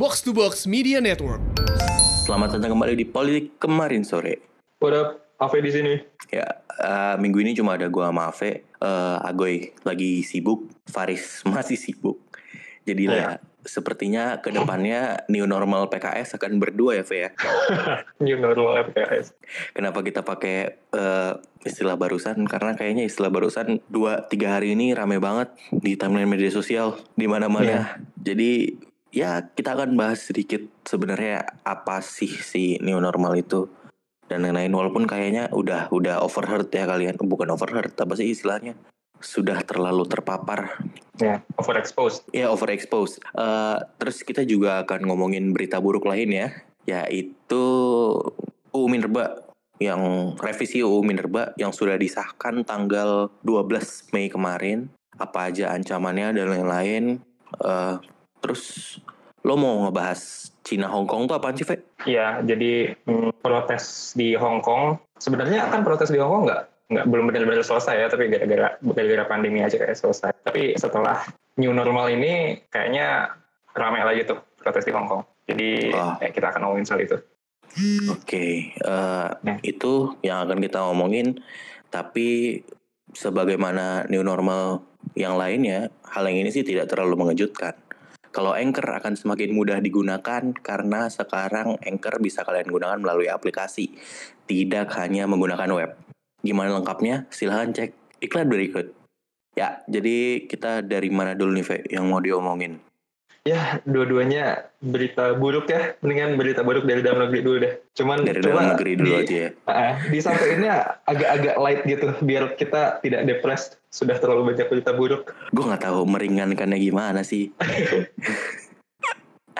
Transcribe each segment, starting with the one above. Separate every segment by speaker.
Speaker 1: Box to Box Media Network.
Speaker 2: Selamat datang kembali di Politik kemarin sore.
Speaker 3: What up? Ave di sini.
Speaker 2: Ya, eh, minggu ini cuma ada gua sama Ave. Eh, Agoy lagi sibuk, Faris masih sibuk. Jadi lah, sepertinya ke depannya new normal PKS akan berdua ya, Ve ya.
Speaker 3: New normal FPS.
Speaker 2: Kenapa kita pakai eh, istilah barusan? Karena kayaknya istilah barusan dua tiga hari ini rame banget di timeline media sosial di mana-mana. Jadi ya kita akan bahas sedikit sebenarnya apa sih si new normal itu dan lain-lain. Walaupun kayaknya udah udah overheard ya kalian, bukan overheard, apa sih istilahnya? Sudah terlalu terpapar
Speaker 3: Ya, overexposed.
Speaker 2: Ya overexposed. Eh, terus kita juga akan ngomongin berita buruk lain ya, yaitu UU Minerba yang revisi UU Minerba yang sudah disahkan tanggal 12 Mei kemarin. Apa aja ancamannya dan lain-lain. Eh, terus lo mau ngebahas Cina Hong Kong tuh apaan sih, Fe?
Speaker 3: Iya, jadi mm, protes di Hong Kong. Sebenarnya kan protes di Hong Kong nggak nggak belum benar-benar selesai ya, tapi gara-gara gara-gara pandemi aja kayak selesai. Tapi setelah new normal ini kayaknya ramai lagi tuh protes di Hong Kong. Jadi
Speaker 2: Wah.
Speaker 3: eh, kita akan ngomongin soal itu.
Speaker 2: Oke, eh,
Speaker 3: Ya.
Speaker 2: itu yang akan kita ngomongin. Tapi sebagaimana new normal yang lainnya, hal yang ini sih tidak terlalu mengejutkan. Kalau Anchor akan semakin mudah digunakan karena sekarang Anchor bisa kalian gunakan melalui aplikasi, tidak hanya menggunakan web. Gimana lengkapnya? Silahkan cek iklan berikut. Ya, jadi kita dari mana dulu nih, Ve, yang mau diomongin?
Speaker 3: Ya, dua-duanya berita buruk ya. Mendingan berita buruk dari dalam negeri dulu deh. Cuman
Speaker 2: Dari dalam negeri dulu
Speaker 3: di-
Speaker 2: aja ya.
Speaker 3: Ah, disampaikannya agak-agak light gitu biar kita tidak depressed sudah terlalu banyak berita buruk
Speaker 2: gue nggak tahu meringankannya gimana sih.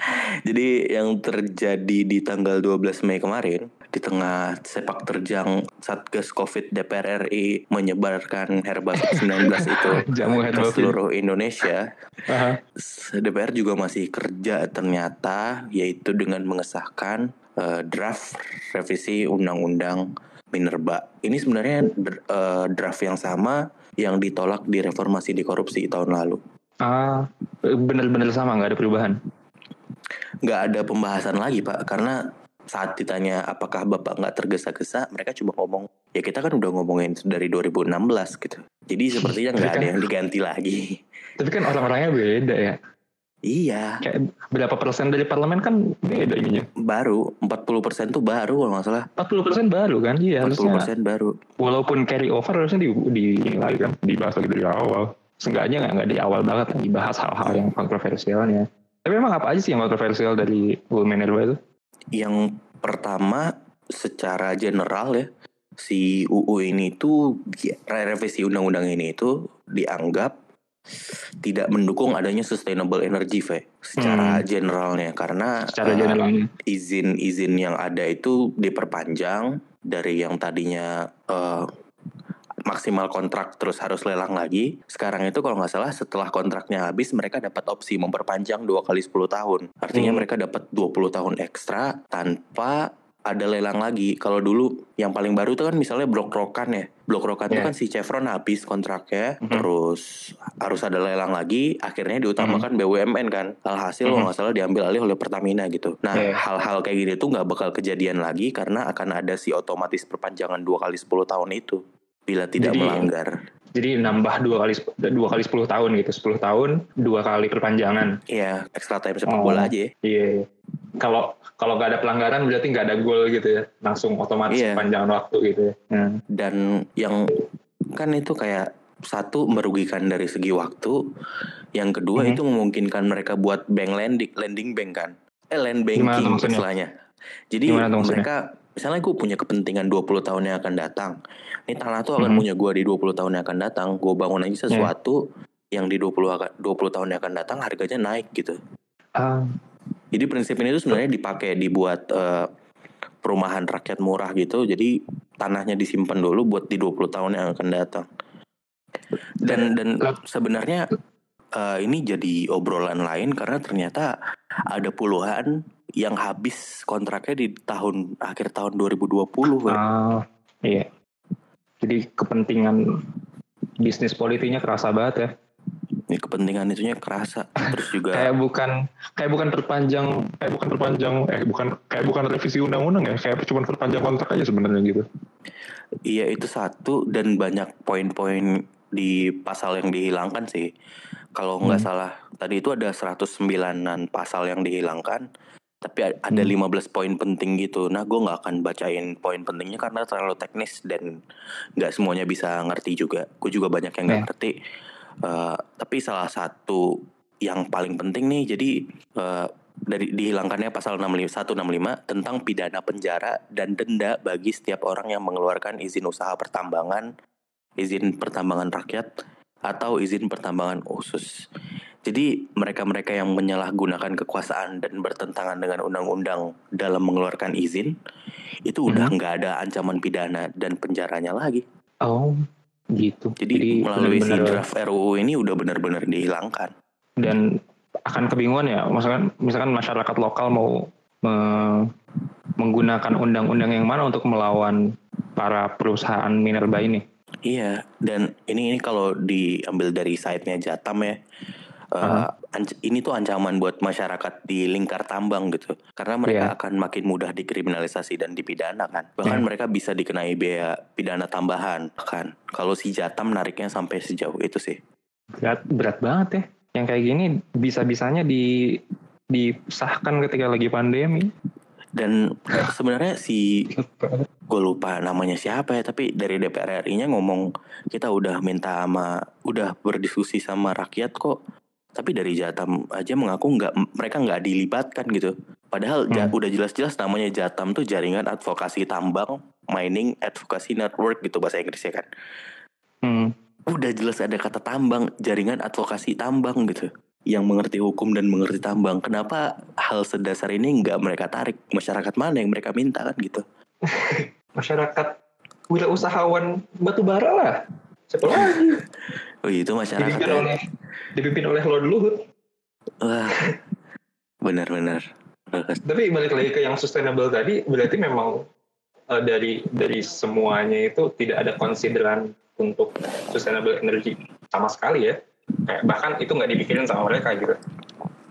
Speaker 2: Jadi yang terjadi di tanggal 12 Mei kemarin di tengah sepak terjang Satgas Covid DPR RI menyebarkan herba 19 itu
Speaker 3: jamu
Speaker 2: ke seluruh Indonesia,
Speaker 3: Aha.
Speaker 2: DPR juga masih kerja ternyata yaitu dengan mengesahkan eh, draft revisi undang-undang Minerba. Ini sebenarnya eh, draft yang sama yang ditolak di reformasi di korupsi tahun lalu.
Speaker 3: ah bener-bener sama nggak ada perubahan
Speaker 2: nggak ada pembahasan lagi pak. Karena saat ditanya apakah bapak nggak tergesa-gesa mereka cuma ngomong ya kita kan udah ngomongin dari 2016 gitu. Jadi sepertinya nggak ada yang diganti lagi.
Speaker 3: Tapi kan orang-orangnya beda ya.
Speaker 2: Iya.
Speaker 3: Kayak berapa persen dari parlemen kan beda ininya.
Speaker 2: Baru 40% tuh baru kalau nggak salah.
Speaker 3: 40 persen baru kan? Iya
Speaker 2: 40%
Speaker 3: harusnya
Speaker 2: baru.
Speaker 3: Walaupun carry over harusnya di, di ini lagi kan dibahas lagi dari awal. Seenggaknya nggak dari awal banget kan dibahas hal-hal yang kontroversialnya tapi emang apa aja sih yang kontroversial dari Wool Minerva itu?
Speaker 2: Yang pertama secara general ya si UU ini tuh revisi undang-undang ini itu dianggap tidak mendukung adanya sustainable energy Ve, secara
Speaker 3: Hmm.
Speaker 2: generalnya karena
Speaker 3: secara
Speaker 2: uh,
Speaker 3: generalnya.
Speaker 2: izin-izin yang ada itu diperpanjang dari yang tadinya eh, maksimal kontrak terus harus lelang lagi. Sekarang itu kalau nggak salah setelah kontraknya habis mereka dapat opsi memperpanjang dua kali 10 tahun. Artinya
Speaker 3: Hmm.
Speaker 2: mereka dapat 20 tahun ekstra tanpa ada lelang lagi. Kalau dulu yang paling baru itu kan misalnya blok rokan ya. Blok rokan itu
Speaker 3: Ya.
Speaker 2: kan si Chevron habis kontraknya,
Speaker 3: Mhm.
Speaker 2: terus harus ada lelang lagi. Akhirnya diutamakan BUMN kan. Alhasil kalau
Speaker 3: Mhm.
Speaker 2: nggak salah diambil alih oleh Pertamina gitu. Nah
Speaker 3: Ya.
Speaker 2: hal-hal kayak gini tuh nggak bakal kejadian lagi karena akan ada si otomatis perpanjangan dua kali 10 tahun itu bila tidak
Speaker 3: Jadi-
Speaker 2: melanggar.
Speaker 3: Jadi nambah dua kali dua kali 10 tahun gitu, 10 tahun dua kali perpanjangan.
Speaker 2: Iya, extra time sepak
Speaker 3: Oh.
Speaker 2: bola aja ya.
Speaker 3: Iya. Kalau kalau nggak ada pelanggaran berarti nggak ada gol gitu ya, langsung otomatis
Speaker 2: Iya.
Speaker 3: perpanjangan waktu gitu ya. Hmm.
Speaker 2: Dan yang kan itu kayak satu merugikan dari segi waktu, yang kedua
Speaker 3: Mhm.
Speaker 2: itu memungkinkan mereka buat bank lending, lending bank kan, eh land banking istilahnya. Jadi mereka misalnya gue punya kepentingan 20 tahun yang akan datang, ini tanah tuh akan
Speaker 3: Mhm.
Speaker 2: punya gue di 20 tahun yang akan datang, gue bangun aja sesuatu yang di 20 akan- 20 tahun yang akan datang harganya naik gitu.
Speaker 3: Ah,
Speaker 2: Jadi prinsip ini tuh sebenarnya dipakai dibuat eh, perumahan rakyat murah gitu. Jadi tanahnya disimpan dulu buat di 20 tahun yang akan datang. Dan dan sebenarnya eh, ini jadi obrolan lain karena ternyata ada puluhan yang habis kontraknya di tahun akhir tahun 2020. Wen.
Speaker 3: ah, iya. Jadi kepentingan bisnis politiknya kerasa banget ya.
Speaker 2: Ini kepentingan itunya kerasa. Terus juga
Speaker 3: kayak bukan kayak bukan perpanjang kayak bukan perpanjang eh bukan kayak bukan revisi undang-undang ya kayak cuma perpanjang kontrak aja sebenarnya gitu
Speaker 2: iya itu satu dan banyak poin-poin di pasal yang dihilangkan sih. Kalau nggak
Speaker 3: Hmm.
Speaker 2: salah tadi itu ada 109-an pasal yang dihilangkan. Tapi ada
Speaker 3: Hmm.
Speaker 2: 15 poin penting gitu. Nah, gue nggak akan bacain poin pentingnya karena terlalu teknis dan nggak semuanya bisa ngerti juga. Gue juga banyak yang nggak
Speaker 3: Ya.
Speaker 2: ngerti. Eh, tapi salah satu yang paling penting nih, jadi eh, dari dihilangkannya pasal 65, 165 tentang pidana penjara dan denda bagi setiap orang yang mengeluarkan izin usaha pertambangan, izin pertambangan rakyat, atau izin pertambangan khusus. Jadi mereka-mereka yang menyalahgunakan kekuasaan dan bertentangan dengan undang-undang dalam mengeluarkan izin itu udah
Speaker 3: Mhm.
Speaker 2: nggak ada ancaman pidana dan penjaranya lagi.
Speaker 3: oh gitu
Speaker 2: Jadi, melalui si
Speaker 3: benar-benar-
Speaker 2: draft RUU ini udah benar-benar dihilangkan.
Speaker 3: dan akan kebingungan ya misalkan misalkan masyarakat lokal mau me- menggunakan undang-undang yang mana untuk melawan para perusahaan minerba ini
Speaker 2: Iya, dan ini ini kalau diambil dari site-nya Jatam ya, anc- ini tuh ancaman buat masyarakat di lingkar tambang gitu, karena mereka
Speaker 3: Iya.
Speaker 2: akan makin mudah dikriminalisasi dan dipidana kan, bahkan
Speaker 3: Iya.
Speaker 2: mereka bisa dikenai biaya pidana tambahan kan. Kalau si Jatam nariknya sampai sejauh itu sih.
Speaker 3: berat berat banget ya yang kayak gini bisa-bisanya di disahkan ketika lagi pandemi
Speaker 2: Dan sebenarnya si gue lupa namanya siapa ya, tapi dari DPR RI-nya ngomong kita udah minta sama, udah berdiskusi sama rakyat kok. Tapi dari Jatam aja mengaku nggak, mereka nggak dilibatkan gitu. Padahal ja-
Speaker 3: Hmm.
Speaker 2: udah jelas-jelas namanya Jatam tuh jaringan advokasi tambang, mining, advocacy network gitu bahasa Inggrisnya kan.
Speaker 3: hmm.
Speaker 2: Udah jelas ada kata tambang, jaringan advokasi tambang gitu. Yang mengerti hukum dan mengerti tambang. Kenapa hal sedasar ini nggak mereka tarik? Masyarakat mana yang mereka minta kan gitu?
Speaker 3: masyarakat wirausahawan batu bara lah siapa lagi
Speaker 2: Oh itu masyarakat
Speaker 3: dipimpin
Speaker 2: ya.
Speaker 3: oleh dipimpin oleh Lord Luhut
Speaker 2: Wah, benar-benar.
Speaker 3: tapi balik lagi ke yang sustainable tadi berarti memang eh, dari dari semuanya itu tidak ada konsideran untuk sustainable energy sama sekali ya kayak bahkan itu nggak dipikirin sama mereka gitu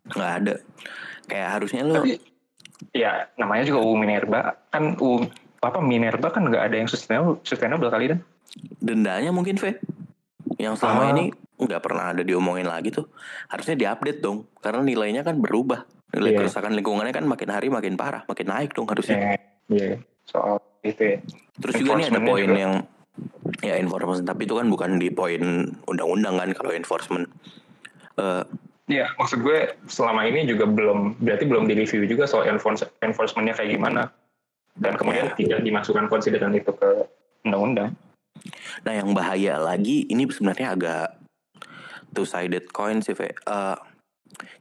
Speaker 2: Nggak ada. Kayak harusnya lo
Speaker 3: tapi ya namanya juga UU Minerba kan UU apa Minerba kan nggak ada yang sustainable sustainable kali kan
Speaker 2: dendanya mungkin V. Yang selama
Speaker 3: Ah.
Speaker 2: ini nggak pernah ada diomongin lagi tuh. Harusnya diupdate dong. Karena nilainya kan berubah. Nilai
Speaker 3: Iya.
Speaker 2: kerusakan lingkungannya kan makin hari makin parah, makin naik dong harusnya.
Speaker 3: Iya, soal itu ya.
Speaker 2: Terus juga nih ada poin
Speaker 3: juga.
Speaker 2: yang ya enforcement tapi itu kan bukan di poin undang-undang kan kalau enforcement.
Speaker 3: Iya, maksud gue selama ini juga belum, berarti belum direview juga soal enforce, enforcementnya kayak gimana. Dan kemudian tidak dimasukkan konsideran itu ke undang-undang.
Speaker 2: Nah yang bahaya lagi ini sebenarnya agak two sided coin sih. Eh,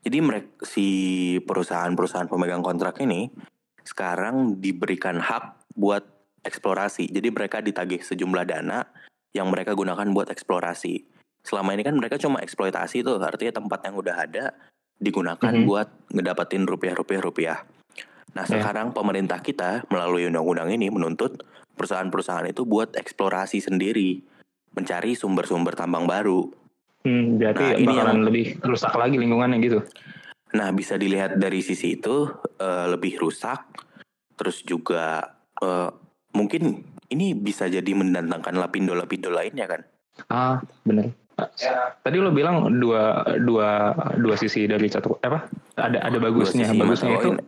Speaker 2: jadi mereka si perusahaan-perusahaan pemegang kontrak ini sekarang diberikan hak buat eksplorasi. Jadi mereka ditagih sejumlah dana yang mereka gunakan buat eksplorasi. Selama ini kan mereka cuma eksploitasi tuh, artinya tempat yang udah ada digunakan
Speaker 3: Mhm.
Speaker 2: buat ngedapetin rupiah-rupiah rupiah. Nah
Speaker 3: Ya.
Speaker 2: sekarang pemerintah kita melalui undang-undang ini menuntut perusahaan-perusahaan itu buat eksplorasi sendiri, mencari sumber-sumber tambang baru.
Speaker 3: Hmm, berarti
Speaker 2: Nah, ini yang-
Speaker 3: lebih rusak lagi lingkungannya gitu.
Speaker 2: Nah bisa dilihat dari sisi itu eh, lebih rusak, terus juga eh, mungkin ini bisa jadi mendatangkan lapindo-lapindo lainnya kan?
Speaker 3: Ah, bener. Tadi lo bilang dua dua dua sisi dari satu apa? Ada ada bagusnya. Bagusnya itu
Speaker 2: koin.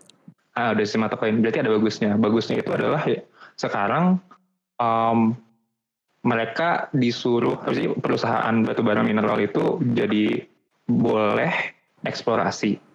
Speaker 3: ah ada sisi mata koin. Berarti ada bagusnya. Bagusnya itu adalah ya, sekarang em, mereka disuruh perusahaan batubara mineral itu jadi boleh eksplorasi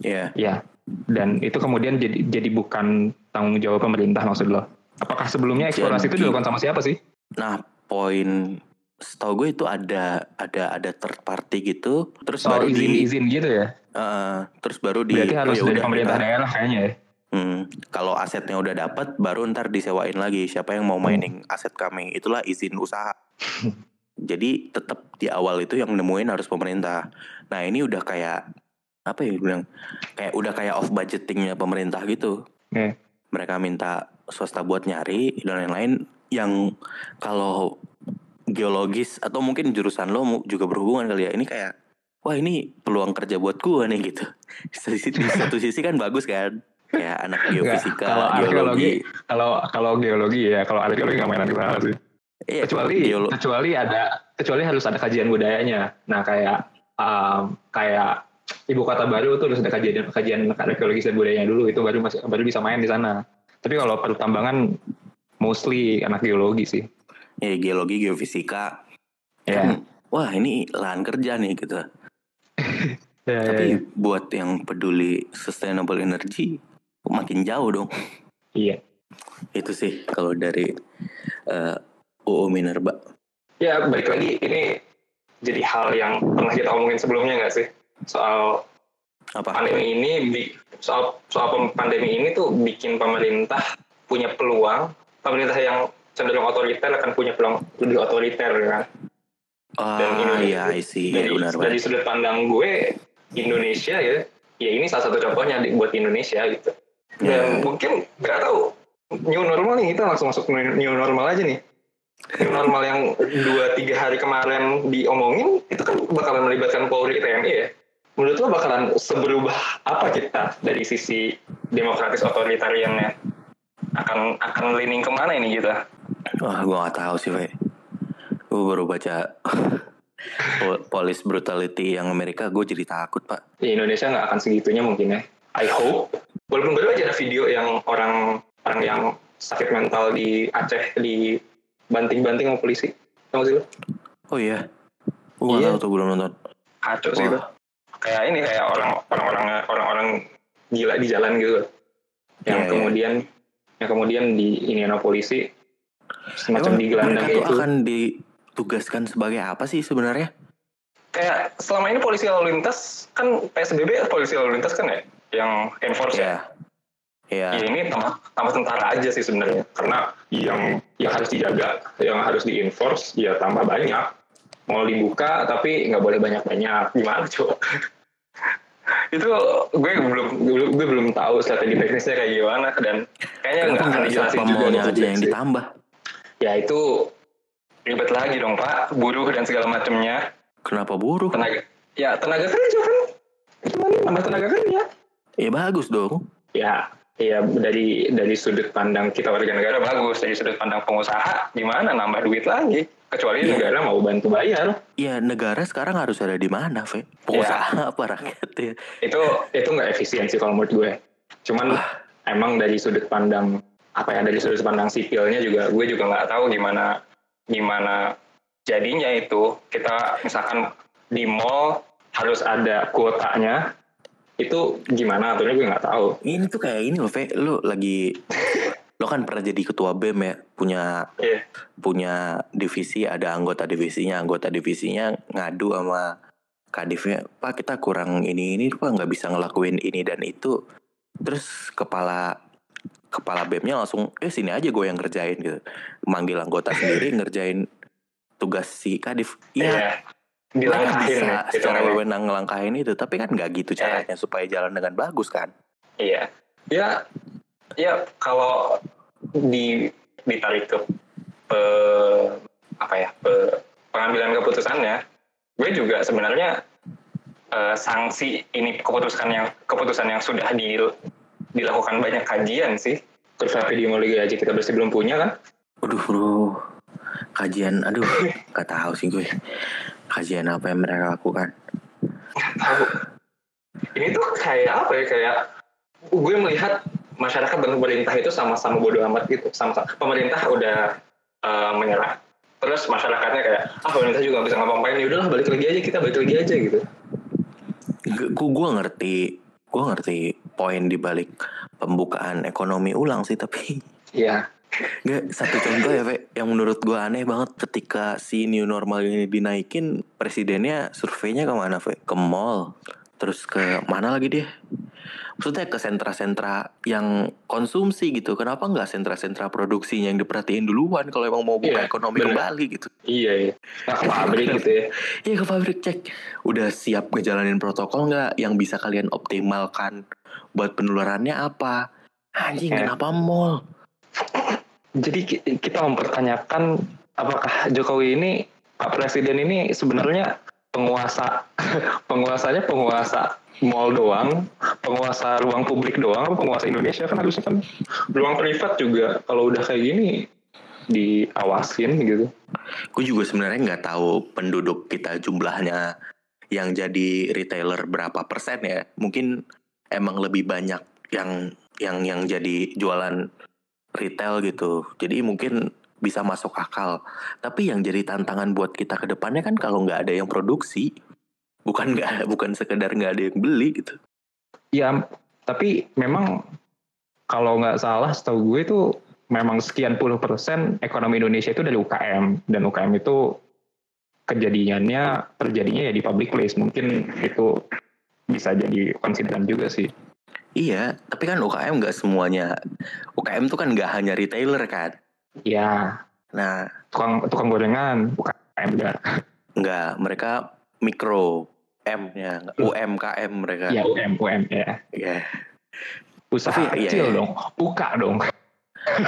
Speaker 2: Ya,
Speaker 3: ya dan itu kemudian jadi jadi bukan tanggung jawab pemerintah maksud lo apakah sebelumnya eksplorasi itu
Speaker 2: Jadi-
Speaker 3: dilakukan sama siapa sih
Speaker 2: nah poin setahu gue itu ada ada ada third party gitu, terus
Speaker 3: soal
Speaker 2: baru di
Speaker 3: izin-izin gitu ya
Speaker 2: eh, terus baru di
Speaker 3: berarti harus
Speaker 2: oh ya
Speaker 3: dari pemerintah daerah kayaknya ya
Speaker 2: Hmm, kalau asetnya udah dapat, baru ntar disewain lagi. Siapa yang mau mining aset kami? Itulah izin usaha. Jadi tetap di awal itu yang nemuin harus pemerintah. Nah ini udah kayak apa ya bilang? Kayak udah kayak off budgetingnya pemerintah gitu.
Speaker 3: Iya.
Speaker 2: Mereka minta swasta buat nyari dan lain-lain. Yang kalau geologis atau mungkin jurusan lo juga berhubungan kali ya. Ini kayak wah ini peluang kerja buat gua nih gitu. Di satu sisi kan bagus kan, kayak anak
Speaker 3: Nggak,
Speaker 2: geofisika,
Speaker 3: kalau arkeologi
Speaker 2: geologi.
Speaker 3: kalau kalau geologi ya kalau arkeologi nggak main di sana sih
Speaker 2: Iya,
Speaker 3: kecuali
Speaker 2: geolo-
Speaker 3: kecuali ada kecuali harus ada kajian budayanya nah kayak um, kayak ibu kota baru tuh harus ada kajian kajian arkeologis dan budayanya dulu itu baru masih baru bisa main di sana tapi kalau pertambangan mostly anak geologi sih
Speaker 2: ya, geologi, geofisika.
Speaker 3: ya
Speaker 2: Kan, wah ini lahan kerja nih gitu.
Speaker 3: ya,
Speaker 2: Tapi
Speaker 3: ya, ya.
Speaker 2: buat yang peduli sustainable energy makin jauh dong.
Speaker 3: iya
Speaker 2: Itu sih kalau dari eh, UU Minerba.
Speaker 3: ya balik lagi ini jadi hal yang pernah kita omongin sebelumnya nggak sih soal
Speaker 2: Apa?
Speaker 3: pandemi ini soal soal pandemi ini tuh bikin pemerintah punya peluang pemerintah yang cenderung otoriter akan punya peluang lebih otoriter kan dan
Speaker 2: Ah
Speaker 3: Indonesia-
Speaker 2: iya, I see.
Speaker 3: dari,
Speaker 2: benar
Speaker 3: dari
Speaker 2: banget.
Speaker 3: sudut pandang gue Indonesia ya ya ini salah satu contohnya buat Indonesia gitu dan
Speaker 2: Ya.
Speaker 3: mungkin nggak tahu new normal nih kita langsung masuk new new normal aja nih new normal yang dua tiga hari kemarin diomongin itu kan bakalan melibatkan Polri TNI ya menurut lo bakalan seberubah apa kita dari sisi demokratis otoritariannya akan akan leaning ke mana ini kita
Speaker 2: Wah, gua gak tahu sih, Fe. Gue baru baca po- police brutality yang Amerika, gue jadi takut, Pak.
Speaker 3: di Indonesia nggak akan segitunya mungkin ya I hope walaupun baru aja ada video yang orang orang yang sakit mental di Aceh di banting-banting sama polisi tahu sih lo
Speaker 2: Oh iya. Gue
Speaker 3: Iya.
Speaker 2: tahu tuh belum nonton.
Speaker 3: kacau sih
Speaker 2: Wah.
Speaker 3: Itu kayak ini kayak orang orang-orang orang-orang gila di jalan gitu yang
Speaker 2: Iya, iya.
Speaker 3: kemudian yang kemudian di ini polisi semacam
Speaker 2: Emang
Speaker 3: digelandang
Speaker 2: mereka tuh
Speaker 3: gitu
Speaker 2: akan ditugaskan sebagai apa sih sebenarnya?
Speaker 3: kayak selama ini polisi lalu lintas kan PSBB polisi lalu lintas kan ya yang enforce ya
Speaker 2: Iya.
Speaker 3: Ya ini tambah, tambah tentara aja sih sebenarnya. Karena yang yang harus dijaga, yang harus dienforce ya tambah banyak. Mau dibuka tapi nggak boleh banyak-banyak. Gimana coba? itu gue belum gue, gue belum tahu strategi teknisnya kayak gimana dan kayaknya nggak akan dijelasin juga
Speaker 2: aja yang
Speaker 3: sih.
Speaker 2: ditambah?
Speaker 3: Ya itu ribet lagi dong pak, buruh dan segala macamnya.
Speaker 2: Kenapa buruh?
Speaker 3: Tenaga, ya tenaga kerja kan, kan nambah tenaga kerja.
Speaker 2: Ya bagus dong.
Speaker 3: ya ya dari dari sudut pandang kita warga negara bagus. Dari sudut pandang pengusaha gimana? Nambah duit lagi. Kecuali
Speaker 2: Iya.
Speaker 3: negara mau bantu bayar.
Speaker 2: Ya negara sekarang harus ada di mana, Fe? Pengusaha apa rakyat ya?
Speaker 3: itu itu nggak efisiensi kalau menurut gue. Cuman emang dari sudut pandang apa ya dari sudut pandang sipilnya juga gue juga nggak tahu gimana gimana jadinya itu. Kita misalkan di mall harus ada kuotanya itu gimana aturannya gue nggak tahu
Speaker 2: Ini tuh kayak ini loh, Fe. Lu lagi lo kan pernah jadi ketua BEM ya, punya
Speaker 3: Iya.
Speaker 2: punya divisi, ada anggota divisinya, anggota divisinya ngadu sama kadifnya, Pak kita kurang ini ini Pak nggak bisa ngelakuin ini dan itu. Terus kepala kepala BEM-nya langsung, eh sini aja gue yang ngerjain gitu. Manggil anggota sendiri ngerjain tugas si kadif. Iya,
Speaker 3: Dilangkahin
Speaker 2: bisa
Speaker 3: ya,
Speaker 2: secara wewenang ngelangkahin itu, tapi kan nggak gitu caranya supaya jalan dengan bagus kan?
Speaker 3: Iya. Ya, ya kalau di ditarik ke pe- apa ya pe- pengambilan keputusannya, gue juga sebenarnya eh, sanksi ini keputusan yang keputusan yang sudah di, dilakukan banyak kajian sih. Terus epidemiologi aja kita masih belum punya kan?
Speaker 2: Aduh bro, kajian, aduh, gak tahu sih gue. Kajian apa yang mereka lakukan?
Speaker 3: tahu. Ini tuh kayak apa ya kayak gue melihat masyarakat dan pemerintah itu sama-sama bodoh amat gitu. Sama pemerintah udah eh, menyerah. Terus masyarakatnya kayak ah pemerintah juga bisa ngapa-ngapain. Ya udahlah balik lagi aja kita balik lagi aja gitu.
Speaker 2: Gue gue ngerti, gue ngerti poin di balik pembukaan ekonomi ulang sih, tapi
Speaker 3: Iya.
Speaker 2: Gak, satu contoh ya, Fe, yang menurut gue aneh banget ketika si new normal ini dinaikin, presidennya surveinya ke mana, Fe? Ke mall, terus ke mana lagi dia? Maksudnya ke sentra-sentra yang konsumsi gitu. Kenapa nggak sentra-sentra produksinya yang diperhatiin duluan kalau emang mau buka
Speaker 3: Iya,
Speaker 2: ekonomi
Speaker 3: bener.
Speaker 2: kembali gitu?
Speaker 3: Iya iya. Nah, ke pabrik gitu ya.
Speaker 2: Iya ke pabrik cek. Udah siap ngejalanin protokol nggak yang bisa kalian optimalkan buat penularannya apa? Anjing
Speaker 3: Ya.
Speaker 2: kenapa mall?
Speaker 3: Jadi ki- kita mempertanyakan apakah Jokowi ini Pak Presiden ini sebenarnya penguasa penguasanya penguasa mall doang, penguasa ruang publik doang, penguasa Indonesia kan harusnya kan ruang privat juga kalau udah kayak gini diawasin gitu.
Speaker 2: Gue juga sebenarnya nggak tahu penduduk kita jumlahnya yang jadi retailer berapa persen ya. Mungkin emang lebih banyak yang yang yang jadi jualan retail gitu. Jadi mungkin bisa masuk akal. Tapi yang jadi tantangan buat kita ke depannya kan kalau nggak ada yang produksi, bukan nggak bukan sekedar nggak ada yang beli gitu.
Speaker 3: Ya, tapi memang kalau nggak salah setahu gue itu memang sekian puluh persen ekonomi Indonesia itu dari UKM dan UKM itu kejadiannya terjadinya ya di public place mungkin itu bisa jadi konsideran juga sih.
Speaker 2: Iya, tapi kan UKM nggak semuanya. UKM itu kan nggak hanya retailer kan.
Speaker 3: Ya,
Speaker 2: Nah,
Speaker 3: tukang tukang gorengan UKM juga.
Speaker 2: nggak mereka mikro M-nya, nggak UMKM mereka.
Speaker 3: Ya UM UM ya.
Speaker 2: Iya.
Speaker 3: Usaha
Speaker 2: Tapi, iya,
Speaker 3: kecil
Speaker 2: iya.
Speaker 3: dong, buka dong.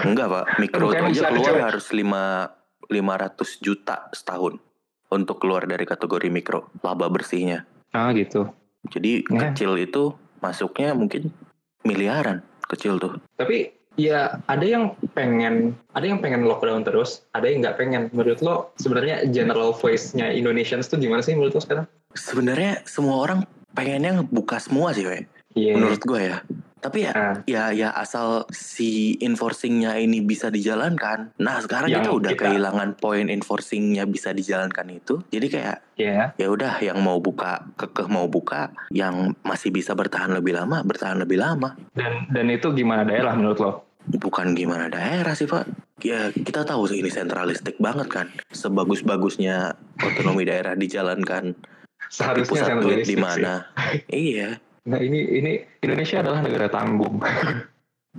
Speaker 2: Enggak pak, mikro itu aja keluar
Speaker 3: kecil.
Speaker 2: harus lima 500 juta setahun untuk keluar dari kategori mikro laba bersihnya.
Speaker 3: Ah gitu.
Speaker 2: Jadi
Speaker 3: Ya.
Speaker 2: kecil itu masuknya mungkin miliaran kecil tuh.
Speaker 3: Tapi ya ada yang pengen ada yang pengen lockdown terus, ada yang nggak pengen. Menurut lo sebenarnya general voice-nya Indonesians tuh gimana sih menurut lo sekarang?
Speaker 2: Sebenarnya semua orang pengennya buka semua sih, we.
Speaker 3: Iya.
Speaker 2: menurut gue ya. Tapi ya,
Speaker 3: Ah.
Speaker 2: ya, ya asal si enforcingnya ini bisa dijalankan. Nah sekarang
Speaker 3: Yang
Speaker 2: kita udah
Speaker 3: kita-
Speaker 2: kehilangan poin enforcingnya bisa dijalankan itu. Jadi kayak
Speaker 3: Iya.
Speaker 2: ya udah yang mau buka kekeh mau buka, yang masih bisa bertahan lebih lama bertahan lebih lama.
Speaker 3: Dan dan itu gimana daerah menurut lo?
Speaker 2: Bukan gimana daerah sih pak. Ya kita tahu sih ini sentralistik banget kan. Sebagus-bagusnya otonomi daerah dijalankan.
Speaker 3: Seharusnya
Speaker 2: pusat duit di mana? Iya.
Speaker 3: Nah ini ini Indonesia adalah negara tanggung.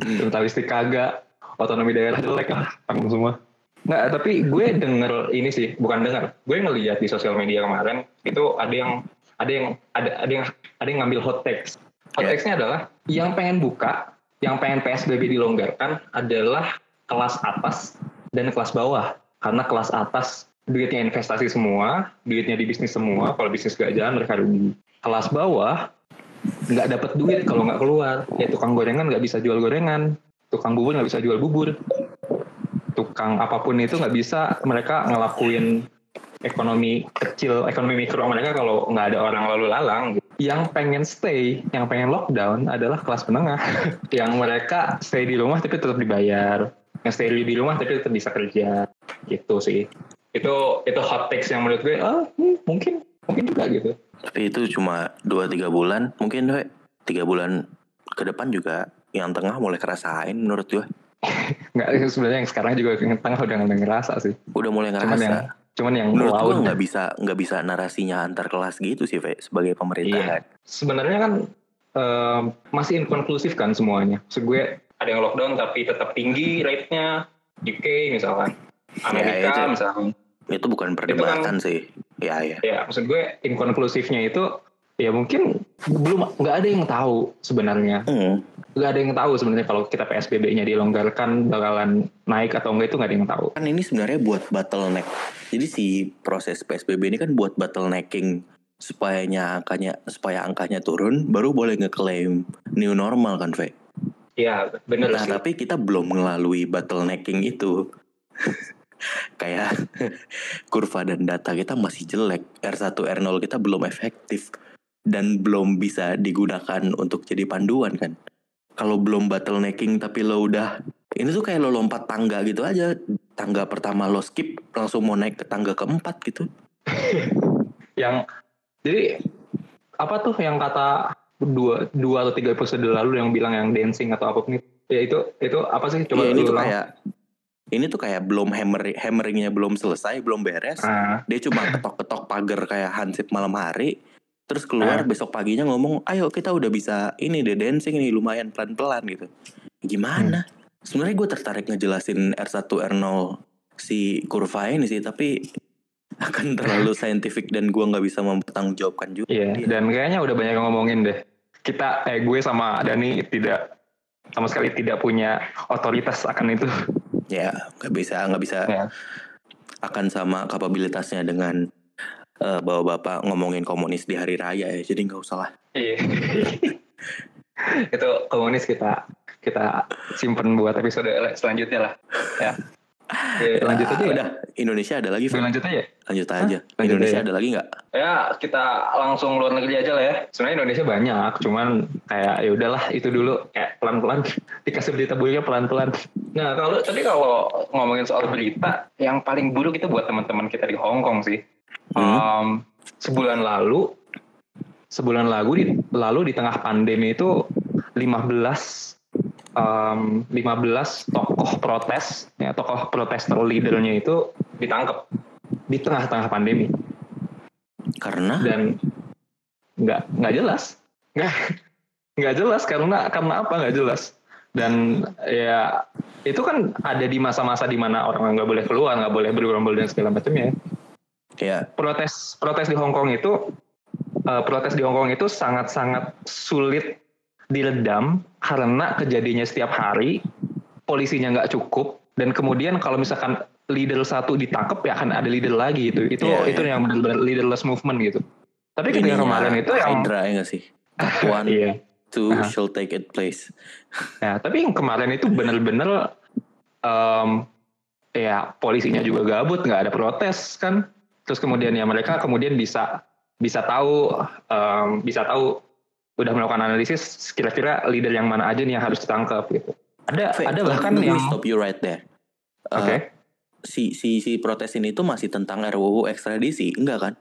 Speaker 3: Sentralistik kagak, otonomi daerah jelek lah, tanggung semua. Nggak, tapi gue denger ini sih, bukan denger. Gue ngeliat di sosial media kemarin itu ada yang ada yang ada ada yang ada yang ngambil hot text. Hot
Speaker 2: Ya.
Speaker 3: textnya adalah yang pengen buka, yang pengen PSBB dilonggarkan adalah kelas atas dan kelas bawah. Karena kelas atas duitnya investasi semua, duitnya di bisnis semua. Kalau bisnis gak jalan mereka rugi. Kelas bawah nggak dapat duit kalau nggak keluar. Ya tukang gorengan nggak bisa jual gorengan, tukang bubur nggak bisa jual bubur, tukang apa pun itu nggak bisa mereka ngelakuin ekonomi kecil, ekonomi mikro mereka kalau nggak ada orang lalu lalang. Yang pengen stay, yang pengen lockdown adalah kelas menengah, yang mereka stay di rumah tapi tetap dibayar, yang stay di rumah tapi tetap bisa kerja, gitu sih. Itu itu hot takes yang menurut gue, ah hmm, mungkin mungkin juga gitu.
Speaker 2: Tapi itu cuma 2-3 bulan. Mungkin we, 3 bulan ke depan juga yang tengah mulai kerasain menurut gue.
Speaker 3: nggak sebenarnya yang sekarang juga yang tengah udah nggak ngerasa sih
Speaker 2: Udah mulai
Speaker 3: cuman
Speaker 2: ngerasa.
Speaker 3: yang cuman yang
Speaker 2: menurut gue nggak bisa nggak bisa narasinya antar kelas gitu sih Ve, sebagai
Speaker 3: Iya.
Speaker 2: pemerintahan.
Speaker 3: sebenarnya kan em, masih inkonklusif kan semuanya Maksud gue ada yang lockdown tapi tetap tinggi rate-nya UK misalkan Amerika
Speaker 2: Ya, itu-
Speaker 3: misalkan
Speaker 2: Itu bukan perdebatan sih. Ya ya.
Speaker 3: ya maksud gue inkonklusifnya itu ya mungkin belum nggak ada yang tahu sebenarnya
Speaker 2: Hmm.
Speaker 3: nggak ada yang tahu sebenarnya kalau kita PSBB-nya dilonggarkan bakalan naik atau enggak itu nggak ada yang tahu
Speaker 2: Kan ini sebenarnya buat bottleneck. Jadi si proses PSBB ini kan buat bottlenecking supaya angkanya supaya angkanya turun baru boleh ngeklaim new normal kan Ve.
Speaker 3: ya bener
Speaker 2: Nah
Speaker 3: sih
Speaker 2: tapi kita belum melalui bottlenecking itu. Kayak kurva dan data kita masih jelek. R1, R0 kita belum efektif. Dan belum bisa digunakan untuk jadi panduan kan. Kalau belum bottlenecking tapi lo udah... Ini tuh kayak lo lompat tangga gitu aja. Tangga pertama lo skip langsung mau naik ke tangga keempat gitu.
Speaker 3: yang jadi apa tuh yang kata dua dua atau tiga episode lalu yang bilang yang dancing atau apa pun itu ya itu itu apa sih coba
Speaker 2: Iya ini tuh kayak... Ini tuh kayak belum hammer, hammeringnya belum selesai, belum beres.
Speaker 3: Ah,
Speaker 2: dia cuma ketok-ketok pagar kayak hansip malam hari. Terus keluar
Speaker 3: Ah.
Speaker 2: besok paginya ngomong ayo kita udah bisa ini deh dancing nih lumayan pelan-pelan gitu. Gimana? Sebenarnya gue tertarik ngejelasin R1 R0 si kurva ini sih tapi akan terlalu saintifik dan gue nggak bisa mempertanggungjawabkan juga
Speaker 3: iya dan kayaknya udah banyak yang ngomongin deh. Kita eh gue sama Dani tidak sama sekali tidak punya otoritas akan itu
Speaker 2: ya nggak bisa nggak bisa
Speaker 3: Ya.
Speaker 2: akan sama kapabilitasnya dengan eh, bawa bapak ngomongin komunis di hari raya ya, jadi nggak usah lah.
Speaker 3: Iya. itu komunis kita kita simpen buat episode selanjutnya lah. Ya. Oke, lanjut aja ya.
Speaker 2: Udah, Indonesia ada lagi, Fer.
Speaker 3: lanjut aja.
Speaker 2: Lanjut aja.
Speaker 3: Lanjut
Speaker 2: Indonesia
Speaker 3: aja.
Speaker 2: ada lagi nggak?
Speaker 3: Ya kita langsung luar negeri aja lah ya. Sebenarnya Indonesia banyak, cuman kayak ya udahlah itu dulu kayak pelan-pelan dikasih berita buruknya pelan-pelan. Nah kalau tadi kalau ngomongin soal berita, yang paling buruk itu buat teman-teman kita di Hong Kong sih.
Speaker 2: Hmm.
Speaker 3: Um, sebulan lalu, sebulan lalu di lalu di tengah pandemi itu 15 um, 15 tokoh protes, ya tokoh protester leadernya itu ditangkap di tengah-tengah pandemi
Speaker 2: Karena
Speaker 3: dan nggak nggak jelas nggak nggak jelas karena karena apa nggak jelas dan ya itu kan ada di masa-masa di mana orang nggak boleh keluar nggak boleh bergerombol dan segala macamnya
Speaker 2: ya.
Speaker 3: Protes protes di Hong Kong itu eh, protes di Hong Kong itu sangat-sangat sulit diredam karena kejadiannya setiap hari polisinya nggak cukup dan kemudian kalau misalkan leader satu ditangkap ya akan ada leader lagi gitu. Itu
Speaker 2: Iya,
Speaker 3: itu
Speaker 2: iya.
Speaker 3: yang benar-benar leaderless movement gitu. Tapi ketika kemarin itu yang
Speaker 2: Hydra ya nggak sih? One,
Speaker 3: iya
Speaker 2: two
Speaker 3: Aha.
Speaker 2: shall take its place.
Speaker 3: Nah, tapi yang kemarin itu benar-benar em, ya polisinya juga gabut, nggak ada protes kan. Terus kemudian ya mereka kemudian bisa bisa tahu em, bisa tahu udah melakukan analisis kira-kira leader yang mana aja nih yang harus ditangkap gitu. Ada
Speaker 2: Fe,
Speaker 3: ada bahkan yang
Speaker 2: stop you right there. Uh,
Speaker 3: oke.
Speaker 2: si si si protes ini tuh masih tentang RUU ekstradisi, enggak kan?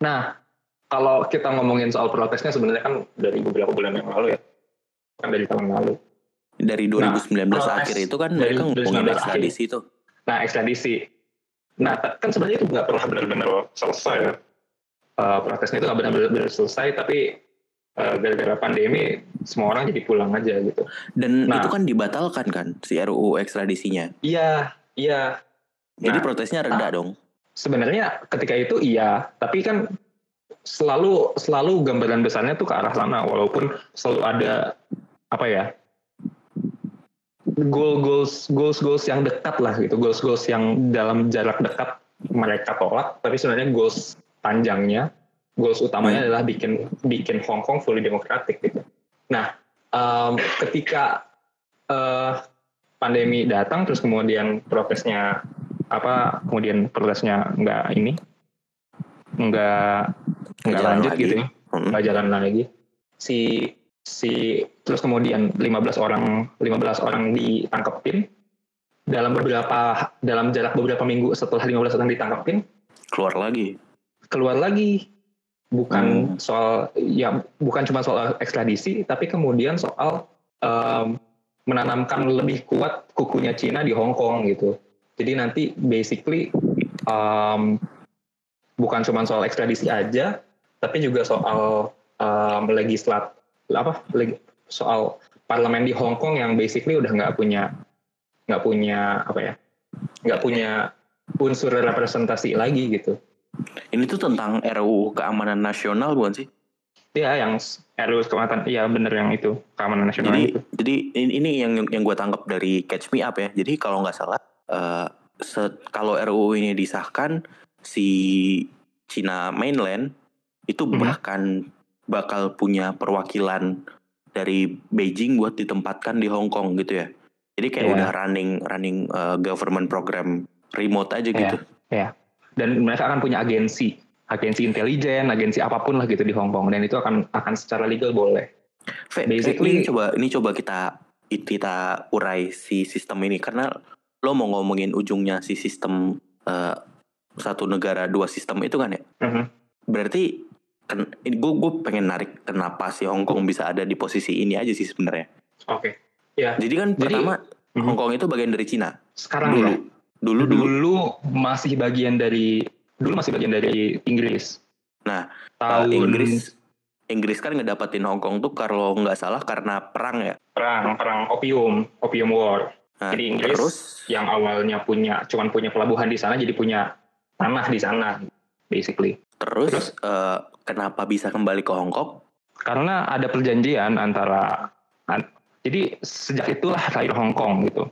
Speaker 3: Nah, kalau kita ngomongin soal protesnya sebenarnya kan dari beberapa bulan yang lalu ya. Kan dari tahun lalu.
Speaker 2: Dari 2019
Speaker 3: protes
Speaker 2: akhir itu kan
Speaker 3: dari
Speaker 2: mereka ngomongin
Speaker 3: 2019
Speaker 2: ekstradisi itu.
Speaker 3: Nah, ekstradisi. Nah, kan sebenarnya itu nggak pernah benar-benar selesai ya. Eh, protesnya itu nggak benar-benar selesai, tapi eh, gara-gara pandemi semua orang jadi pulang aja gitu.
Speaker 2: Dan
Speaker 3: Nah.
Speaker 2: itu kan dibatalkan kan si RUU ekstradisinya.
Speaker 3: Iya, iya.
Speaker 2: Jadi
Speaker 3: Nah.
Speaker 2: protesnya reda dong.
Speaker 3: Sebenarnya ketika itu iya, tapi kan selalu selalu gambaran besarnya tuh ke arah sana, walaupun selalu ada apa ya goal goals goals goals yang dekat lah gitu, goals goals yang dalam jarak dekat mereka tolak, tapi sebenarnya goals panjangnya, goals utamanya
Speaker 2: Hmm.
Speaker 3: adalah bikin bikin Hong Kong fully demokratik gitu. Nah, em, ketika eh, pandemi datang, terus kemudian protesnya apa, kemudian protesnya nggak ini, nggak nggak lanjut
Speaker 2: lagi.
Speaker 3: gitu ya,
Speaker 2: Hmm.
Speaker 3: nggak jalan lagi. Si si terus kemudian 15 orang 15 orang ditangkepin dalam beberapa dalam jarak beberapa minggu setelah 15 orang ditangkepin
Speaker 2: Keluar lagi.
Speaker 3: keluar lagi bukan
Speaker 2: Hmm.
Speaker 3: soal ya bukan cuma soal ekstradisi tapi kemudian soal em, menanamkan lebih kuat kukunya Cina di Hong Kong gitu jadi nanti basically em, bukan cuma soal ekstradisi aja tapi juga soal em, legislat apa leg- soal parlemen di Hong Kong yang basically udah nggak punya nggak punya apa ya nggak punya unsur representasi lagi gitu
Speaker 2: Ini tuh tentang RUU keamanan nasional bukan sih?
Speaker 3: Ya, yang RUU keamanan, iya bener yang itu keamanan nasional
Speaker 2: Jadi
Speaker 3: itu.
Speaker 2: jadi ini yang yang gue tangkap dari Catch Me Up ya. Jadi kalau nggak salah se- kalau RUU ini disahkan si Cina mainland itu
Speaker 3: Mhm.
Speaker 2: bahkan bakal punya perwakilan dari Beijing buat ditempatkan di Hong Kong gitu ya. Jadi kayak
Speaker 3: Iya.
Speaker 2: udah running running eh, government program remote aja
Speaker 3: Iya.
Speaker 2: gitu.
Speaker 3: Dan mereka akan punya agensi, agensi intelijen, agensi apa pun lah gitu di Hong Kong. Dan itu akan akan secara legal boleh.
Speaker 2: Fe,
Speaker 3: Basically-
Speaker 2: ini coba ini coba kita kita urai si sistem ini karena lo mau ngomongin ujungnya si sistem eh, satu negara dua sistem itu kan ya.
Speaker 3: Mhm.
Speaker 2: Berarti kan ini gue gue pengen narik kenapa si Hong Kong bisa ada di posisi ini aja sih sebenarnya.
Speaker 3: Oke. Ya,
Speaker 2: Jadi kan
Speaker 3: Jadi-
Speaker 2: pertama
Speaker 3: Mhm.
Speaker 2: Hong Kong itu bagian dari Cina
Speaker 3: sekarang
Speaker 2: dulu.
Speaker 3: ya.
Speaker 2: Dulu dulu.
Speaker 3: Dulu masih bagian dari dulu masih bagian dari Inggris.
Speaker 2: Nah,
Speaker 3: tahun
Speaker 2: Inggris Inggris kan ngedapatin Hong Kong tuh kalau nggak salah karena perang ya.
Speaker 3: perang perang opium, opium war.
Speaker 2: Nah,
Speaker 3: Jadi Inggris
Speaker 2: terus
Speaker 3: yang awalnya punya cuman punya pelabuhan di sana jadi punya tanah di sana basically.
Speaker 2: terus,
Speaker 3: Terus?
Speaker 2: eh, kenapa bisa kembali ke Hong Kong?
Speaker 3: karena ada perjanjian antara an- jadi sejak itulah lahir Hong Kong gitu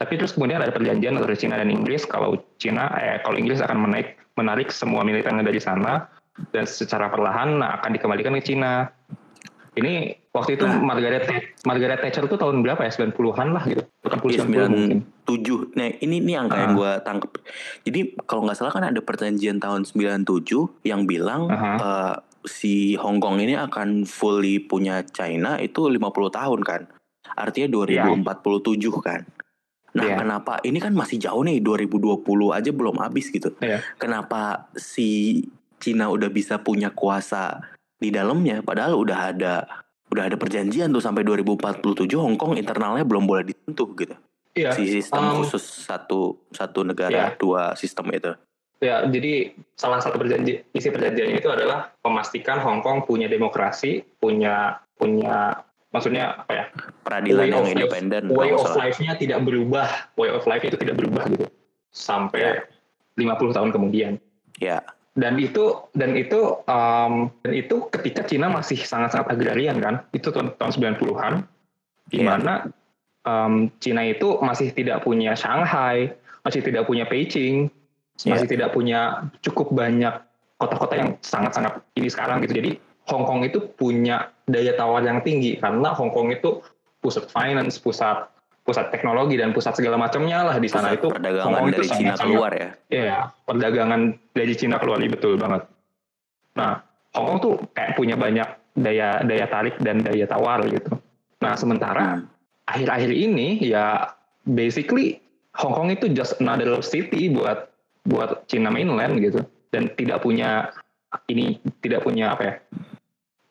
Speaker 3: Tapi terus kemudian ada perjanjian antara Cina dan Inggris kalau Cina eh kalau Inggris akan menaik menarik semua militernya dari sana dan secara perlahan nah, akan dikembalikan ke Cina. Ini waktu itu
Speaker 2: Nah.
Speaker 3: Margaret Margaret Thatcher itu tahun berapa ya? 90-an lah gitu. 80
Speaker 2: Iya,
Speaker 3: 90 mungkin.
Speaker 2: 97. Nah, ini ini angka yang
Speaker 3: Ah.
Speaker 2: gue tangkep. Jadi kalau nggak salah kan ada perjanjian tahun 97 yang bilang
Speaker 3: Aha.
Speaker 2: eh, si Hong Kong ini akan fully punya China itu 50 tahun kan. Artinya 2047 kan. Nah,
Speaker 3: Iya.
Speaker 2: kenapa ini kan masih jauh nih 2020 aja belum habis gitu.
Speaker 3: Iya.
Speaker 2: Kenapa si Cina udah bisa punya kuasa di dalamnya padahal udah ada udah ada perjanjian tuh sampai 2047 Hong Kong internalnya belum boleh disentuh gitu.
Speaker 3: Iya.
Speaker 2: Si sistem
Speaker 3: um,
Speaker 2: khusus satu satu negara
Speaker 3: Iya.
Speaker 2: dua sistem itu.
Speaker 3: Ya, jadi salah satu perjanji isi perjanjiannya itu adalah memastikan Hong Kong punya demokrasi, punya punya maksudnya apa ya?
Speaker 2: Peradilan yang independen.
Speaker 3: Way of life-nya tidak berubah, way of life itu tidak berubah gitu sampai 50 tahun kemudian.
Speaker 2: Ya,
Speaker 3: Dan itu dan itu um, dan itu ketika Cina masih sangat-sangat agrarian kan, itu tahun, tahun 90-an di
Speaker 2: Iya.
Speaker 3: mana um, Cina itu masih tidak punya Shanghai, masih tidak punya Beijing, masih
Speaker 2: Iya.
Speaker 3: tidak punya cukup banyak kota-kota yang sangat-sangat ini sekarang gitu. Jadi Hong Kong itu punya daya tawar yang tinggi karena Hong Kong itu pusat finance, pusat pusat teknologi dan pusat segala macamnya lah di sana
Speaker 2: pusat
Speaker 3: itu
Speaker 2: perdagangan
Speaker 3: Kong itu
Speaker 2: dari Cina
Speaker 3: sangat-sangat-
Speaker 2: keluar ya.
Speaker 3: Iya, perdagangan dari Cina keluar ini betul banget. Nah, Hong Kong tuh kayak punya banyak daya daya tarik dan daya tawar gitu. Nah, sementara
Speaker 2: Hmm.
Speaker 3: akhir-akhir ini ya basically Hong Kong itu just another city buat buat Cina mainland gitu dan tidak punya ini tidak punya apa ya?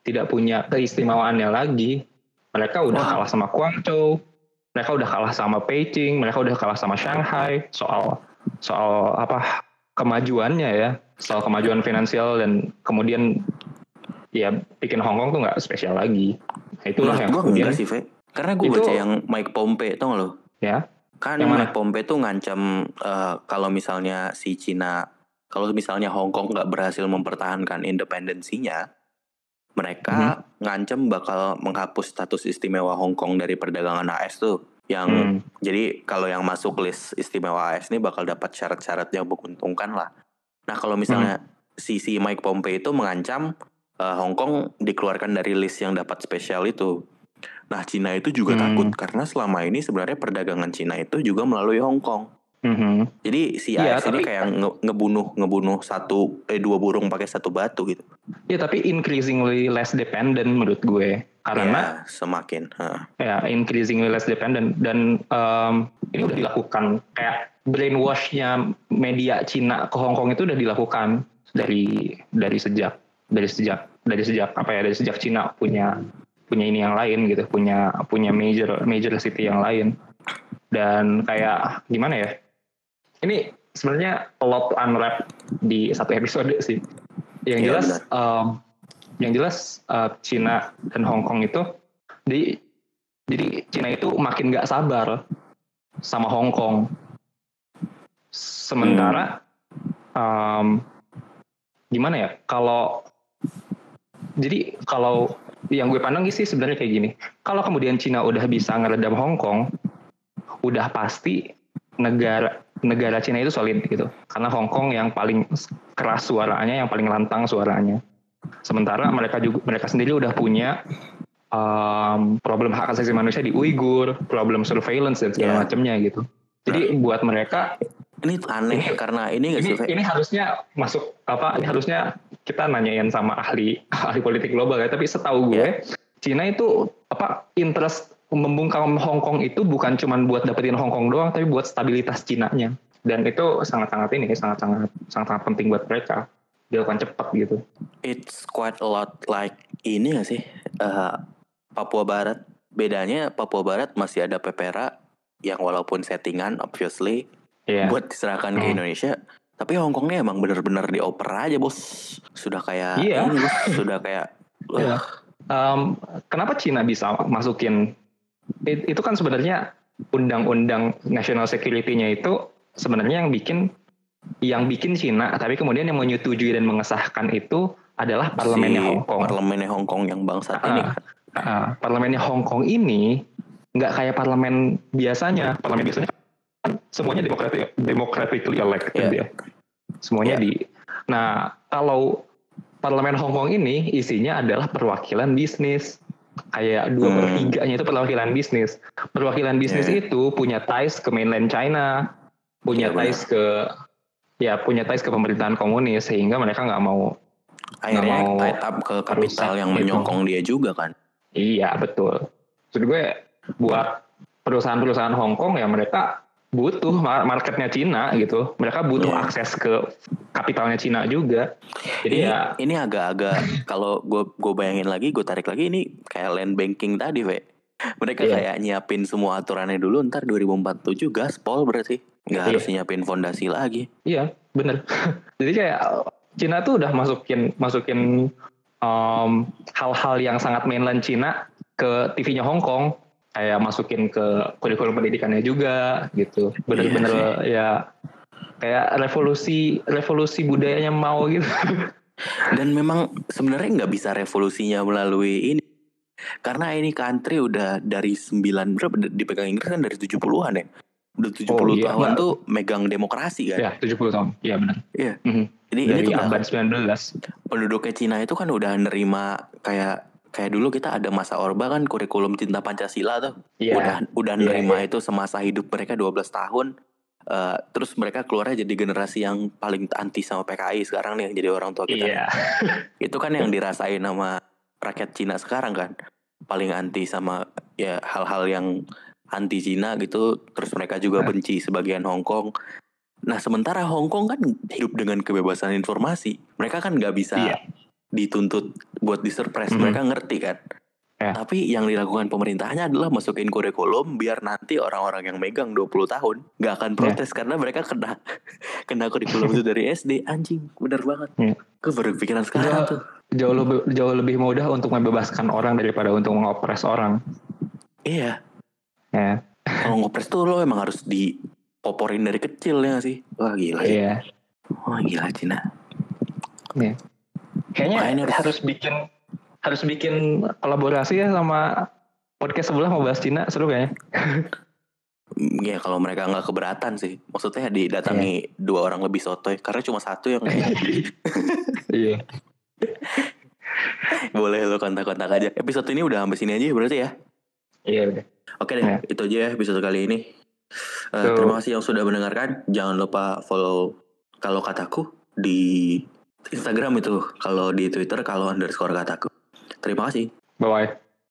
Speaker 3: Tidak punya keistimewaannya lagi. Mereka udah kalah sama Guangzhou, mereka udah kalah sama Beijing, mereka udah kalah sama Shanghai soal soal apa kemajuannya ya, soal kemajuan finansial dan kemudian ya bikin Hong Kong tuh nggak spesial lagi. Nah, itulah
Speaker 2: Menurut
Speaker 3: yang
Speaker 2: gue
Speaker 3: kemudian
Speaker 2: sih, Fe. Karena gue baca yang Mike Pompeo, tau gak lo?
Speaker 3: ya
Speaker 2: Kan
Speaker 3: Yang?
Speaker 2: Mike Pompeo tuh ngancam eh, kalau misalnya si Cina, kalau misalnya Hong Kong nggak berhasil mempertahankan independensinya, mereka
Speaker 3: Mhm.
Speaker 2: ngancam bakal menghapus status istimewa Hong Kong dari perdagangan AS tuh. Yang
Speaker 3: hmm,
Speaker 2: jadi kalau yang masuk list istimewa AS ini bakal dapat syarat-syarat yang menguntungkan lah. Nah kalau misalnya
Speaker 3: Hmm.
Speaker 2: si si Mike Pompeo itu mengancam eh, Hong Kong dikeluarkan dari list yang dapat spesial itu. Nah Cina itu juga
Speaker 3: Hmm.
Speaker 2: takut karena selama ini sebenarnya perdagangan Cina itu juga melalui Hong Kong.
Speaker 3: Mhm.
Speaker 2: Jadi si AS ini
Speaker 3: tapi-
Speaker 2: kayak nge- ngebunuh ngebunuh satu eh dua burung pakai satu batu gitu.
Speaker 3: Ya tapi increasingly less dependent menurut gue karena
Speaker 2: Ya, semakin. ha.
Speaker 3: ya increasingly less dependent dan um, ini udah dilakukan kayak brainwashnya media Cina ke Hong Kong itu udah dilakukan dari dari sejak dari sejak dari sejak apa ya dari sejak Cina punya punya ini yang lain gitu punya punya major major city yang lain dan kayak gimana ya ini sebenarnya a lot to unwrap di satu episode sih yang
Speaker 2: Iya,
Speaker 3: jelas
Speaker 2: benar.
Speaker 3: um, yang jelas uh, Cina dan Hong Kong itu di jadi Cina itu makin nggak sabar sama Hong Kong. Sementara um, gimana ya? Kalau jadi kalau yang gue pandang sih sebenarnya kayak gini. Kalau kemudian Cina udah bisa ngeredam Hong Kong, udah pasti negara negara Cina itu solid gitu. Karena Hong Kong yang paling keras suaranya, yang paling lantang suaranya. Sementara mereka juga mereka sendiri udah punya um, problem hak asasi manusia di Uighur, problem surveillance dan segala
Speaker 2: Iya.
Speaker 3: macamnya gitu. Jadi buat mereka
Speaker 2: Ini aneh
Speaker 3: Ini-
Speaker 2: karena ini
Speaker 3: ini ini harusnya masuk apa? Ini harusnya kita nanyain sama ahli ahli politik global ya. Tapi setahu gue, Cina itu apa interest membungkam Hong Kong itu bukan cuma buat dapetin Hong Kong doang, tapi buat stabilitas Cina-nya. Dan itu sangat-sangat ini, sangat-sangat sangat-sangat penting buat mereka dilakukan cepat gitu.
Speaker 2: It's quite a lot like ini gak sih? Eh, Papua Barat. Bedanya Papua Barat masih ada Pepera yang walaupun settingan obviously
Speaker 3: Iya.
Speaker 2: buat diserahkan ke
Speaker 3: Hmm.
Speaker 2: Indonesia. Tapi Hong Kongnya emang bener-bener dioper aja bos. Sudah kayak
Speaker 3: Iya.
Speaker 2: ini bos. Sudah kayak
Speaker 3: Iya.
Speaker 2: wah,
Speaker 3: Um, kenapa Cina bisa masukin itu kan sebenarnya undang-undang national security-nya itu sebenarnya yang bikin yang bikin Cina tapi kemudian yang menyetujui dan mengesahkan itu adalah parlemennya
Speaker 2: si
Speaker 3: Hong Kong.
Speaker 2: Parlemennya Hong Kong yang bangsat
Speaker 3: Ah.
Speaker 2: ini kan.
Speaker 3: Ah, parlemennya Hong Kong ini nggak kayak parlemen biasanya. Parlemen biasanya semuanya democratic, democratically elected
Speaker 2: Iya.
Speaker 3: ya. Semuanya
Speaker 2: Iya.
Speaker 3: di. Nah, kalau parlemen Hong Kong ini isinya adalah perwakilan bisnis. Kayak dua per
Speaker 2: Hmm.
Speaker 3: tiganya itu perwakilan bisnis. Perwakilan bisnis
Speaker 2: Iya.
Speaker 3: itu punya ties ke mainland China, punya
Speaker 2: benar.
Speaker 3: ties ke ya punya ties ke pemerintahan komunis sehingga mereka nggak mau
Speaker 2: Akhirnya
Speaker 3: mau
Speaker 2: tied up ke kapital yang
Speaker 3: gitu.
Speaker 2: menyokong dia juga kan.
Speaker 3: Iya betul. Maksud gue buat perusahaan-perusahaan Hong Kong ya mereka butuh mar- marketnya Cina gitu. Mereka butuh
Speaker 2: Iya.
Speaker 3: akses ke kapitalnya Cina juga. Jadi
Speaker 2: ini,
Speaker 3: ya
Speaker 2: ini agak-agak kalau gue gue bayangin lagi, gue tarik lagi ini kayak land banking tadi, Ve. Mereka
Speaker 3: Iya.
Speaker 2: kayak nyiapin semua aturannya dulu, ntar 2047 gaspol berarti. Nggak
Speaker 3: Iya.
Speaker 2: harus nyiapin fondasi lagi.
Speaker 3: iya bener. Jadi kayak Cina tuh udah masukin masukin um, hal-hal yang sangat mainland Cina ke TV-nya Hong Kong. Kayak masukin ke kurikulum pendidikannya juga gitu. Bener-bener ya kayak revolusi revolusi budayanya mau gitu.
Speaker 2: Dan memang sebenarnya nggak bisa revolusinya melalui ini. Karena ini country udah dari 9 berapa dipegang Inggris kan dari 70-an ya. Udah 70
Speaker 3: Oh, iya,
Speaker 2: tahun
Speaker 3: Mbak.
Speaker 2: tuh megang demokrasi kan.
Speaker 3: ya 70 tahun. Iya benar.
Speaker 2: Iya.
Speaker 3: Mhm.
Speaker 2: Jadi ini
Speaker 3: Dari
Speaker 2: tuh nggak
Speaker 3: abad 19.
Speaker 2: penduduknya Cina itu kan udah nerima kayak kayak dulu kita ada masa Orba kan kurikulum cinta Pancasila tuh.
Speaker 3: Iya.
Speaker 2: Udah udah
Speaker 3: Iya,
Speaker 2: nerima itu semasa hidup mereka 12 tahun. Eh, terus mereka keluarnya jadi generasi yang paling anti sama PKI sekarang nih yang jadi orang tua kita.
Speaker 3: Iya.
Speaker 2: Itu kan yang dirasain sama rakyat Cina sekarang kan. Paling anti sama ya hal-hal yang anti Cina gitu. Terus mereka juga
Speaker 3: Nah.
Speaker 2: benci sebagian Hong Kong. Nah sementara Hong Kong kan hidup dengan kebebasan informasi. Mereka kan nggak bisa
Speaker 3: Iya.
Speaker 2: Dituntut buat disurprise.
Speaker 3: Mhm.
Speaker 2: Mereka ngerti kan.
Speaker 3: Ya.
Speaker 2: Tapi yang dilakukan pemerintahnya adalah masukin kurikulum biar nanti orang-orang yang megang 20 tahun nggak
Speaker 3: Ya.
Speaker 2: akan protes karena mereka kena kena kurikulum itu dari SD anjing bener banget.
Speaker 3: Ya.
Speaker 2: Gue baru pikiran sekarang
Speaker 3: Jauh,
Speaker 2: tuh.
Speaker 3: jauh lebih jauh lebih mudah untuk membebaskan orang daripada untuk mengopres orang.
Speaker 2: Iya.
Speaker 3: Ya.
Speaker 2: Kalau ngopres tuh lo emang harus dipoporin dari kecil ya nggak sih? Wah gila sih.
Speaker 3: Iya.
Speaker 2: Wah gila Cina.
Speaker 3: Kayaknya
Speaker 2: Makanya harus-
Speaker 3: harus bikin harus bikin kolaborasi ya sama podcast sebelah mau bahas Cina seru kayaknya.
Speaker 2: Ya kalau mereka nggak keberatan sih. Maksudnya didatangi dua orang lebih sotoy. Karena cuma satu yang
Speaker 3: Iya.
Speaker 2: boleh lo kontak-kontak aja. Episode ini udah sampai sini aja berarti ya.
Speaker 3: Iya udah.
Speaker 2: Oke deh,
Speaker 3: Ya.
Speaker 2: itu aja ya episode kali ini. Eh,
Speaker 3: So-
Speaker 2: terima kasih yang sudah mendengarkan. Jangan lupa follow kalau kataku di Instagram itu. Kalau di Twitter kalau underscore kataku. Terima kasih.
Speaker 3: Bye bye.